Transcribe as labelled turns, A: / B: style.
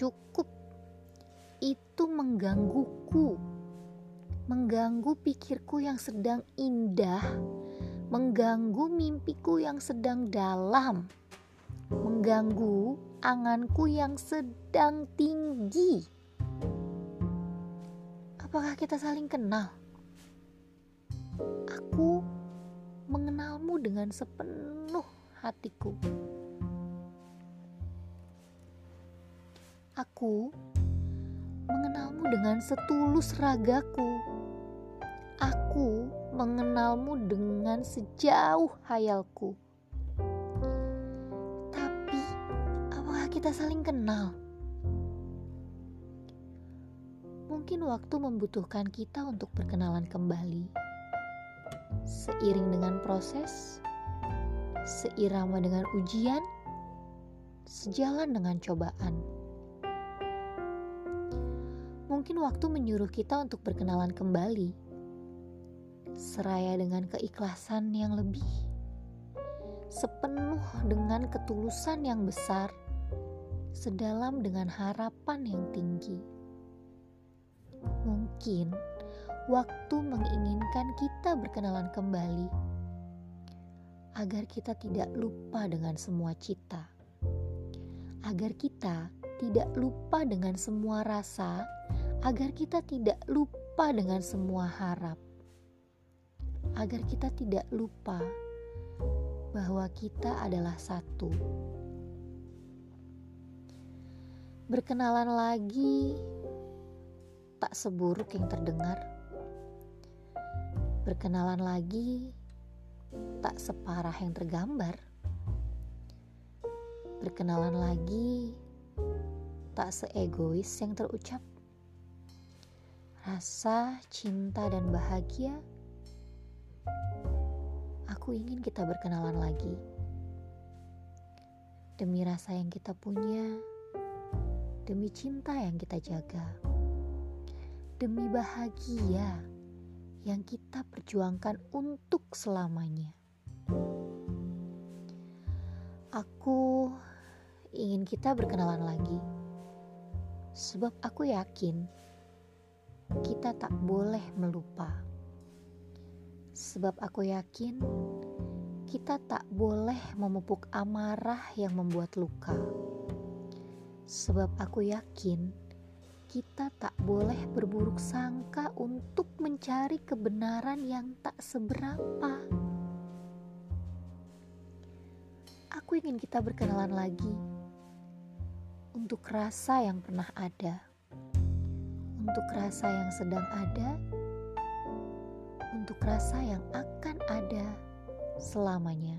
A: cukup. Itu menggangguku, mengganggu pikirku yang sedang indah, mengganggu mimpiku yang sedang dalam, mengganggu anganku yang sedang tinggi. Apakah kita saling kenal? Aku mengenalmu dengan sepenuh hatiku. Aku mengenalmu dengan setulus ragaku. Aku mengenalmu dengan sejauh hayalku. Tapi, apakah kita saling kenal? Mungkin waktu membutuhkan kita untuk berkenalan kembali. Seiring dengan proses, seirama dengan ujian, sejalan dengan cobaan. Mungkin waktu menyuruh kita untuk berkenalan kembali, seraya dengan keikhlasan yang lebih, sepenuh dengan ketulusan yang besar, sedalam dengan harapan yang tinggi. Mungkin waktu menginginkan kita berkenalan kembali, agar kita tidak lupa dengan semua cita, agar kita tidak lupa dengan semua rasa agar kita tidak lupa dengan semua harap, agar kita tidak lupa bahwa kita adalah satu. Berkenalan lagi tak seburuk yang terdengar. Berkenalan lagi tak separah yang tergambar. Berkenalan lagi tak seegois yang terucap rasa, cinta, dan bahagia, aku ingin kita berkenalan lagi. Demi rasa yang kita punya, demi cinta yang kita jaga, demi bahagia yang kita perjuangkan untuk selamanya. Aku ingin kita berkenalan lagi, sebab aku yakin kita tak boleh melupa. Sebab aku yakin kita tak boleh memupuk amarah yang membuat luka. Sebab aku yakin kita tak boleh berburuk sangka untuk mencari kebenaran yang tak seberapa. Aku ingin kita berkenalan lagi untuk rasa yang pernah ada untuk rasa yang sedang ada, untuk rasa yang akan ada selamanya.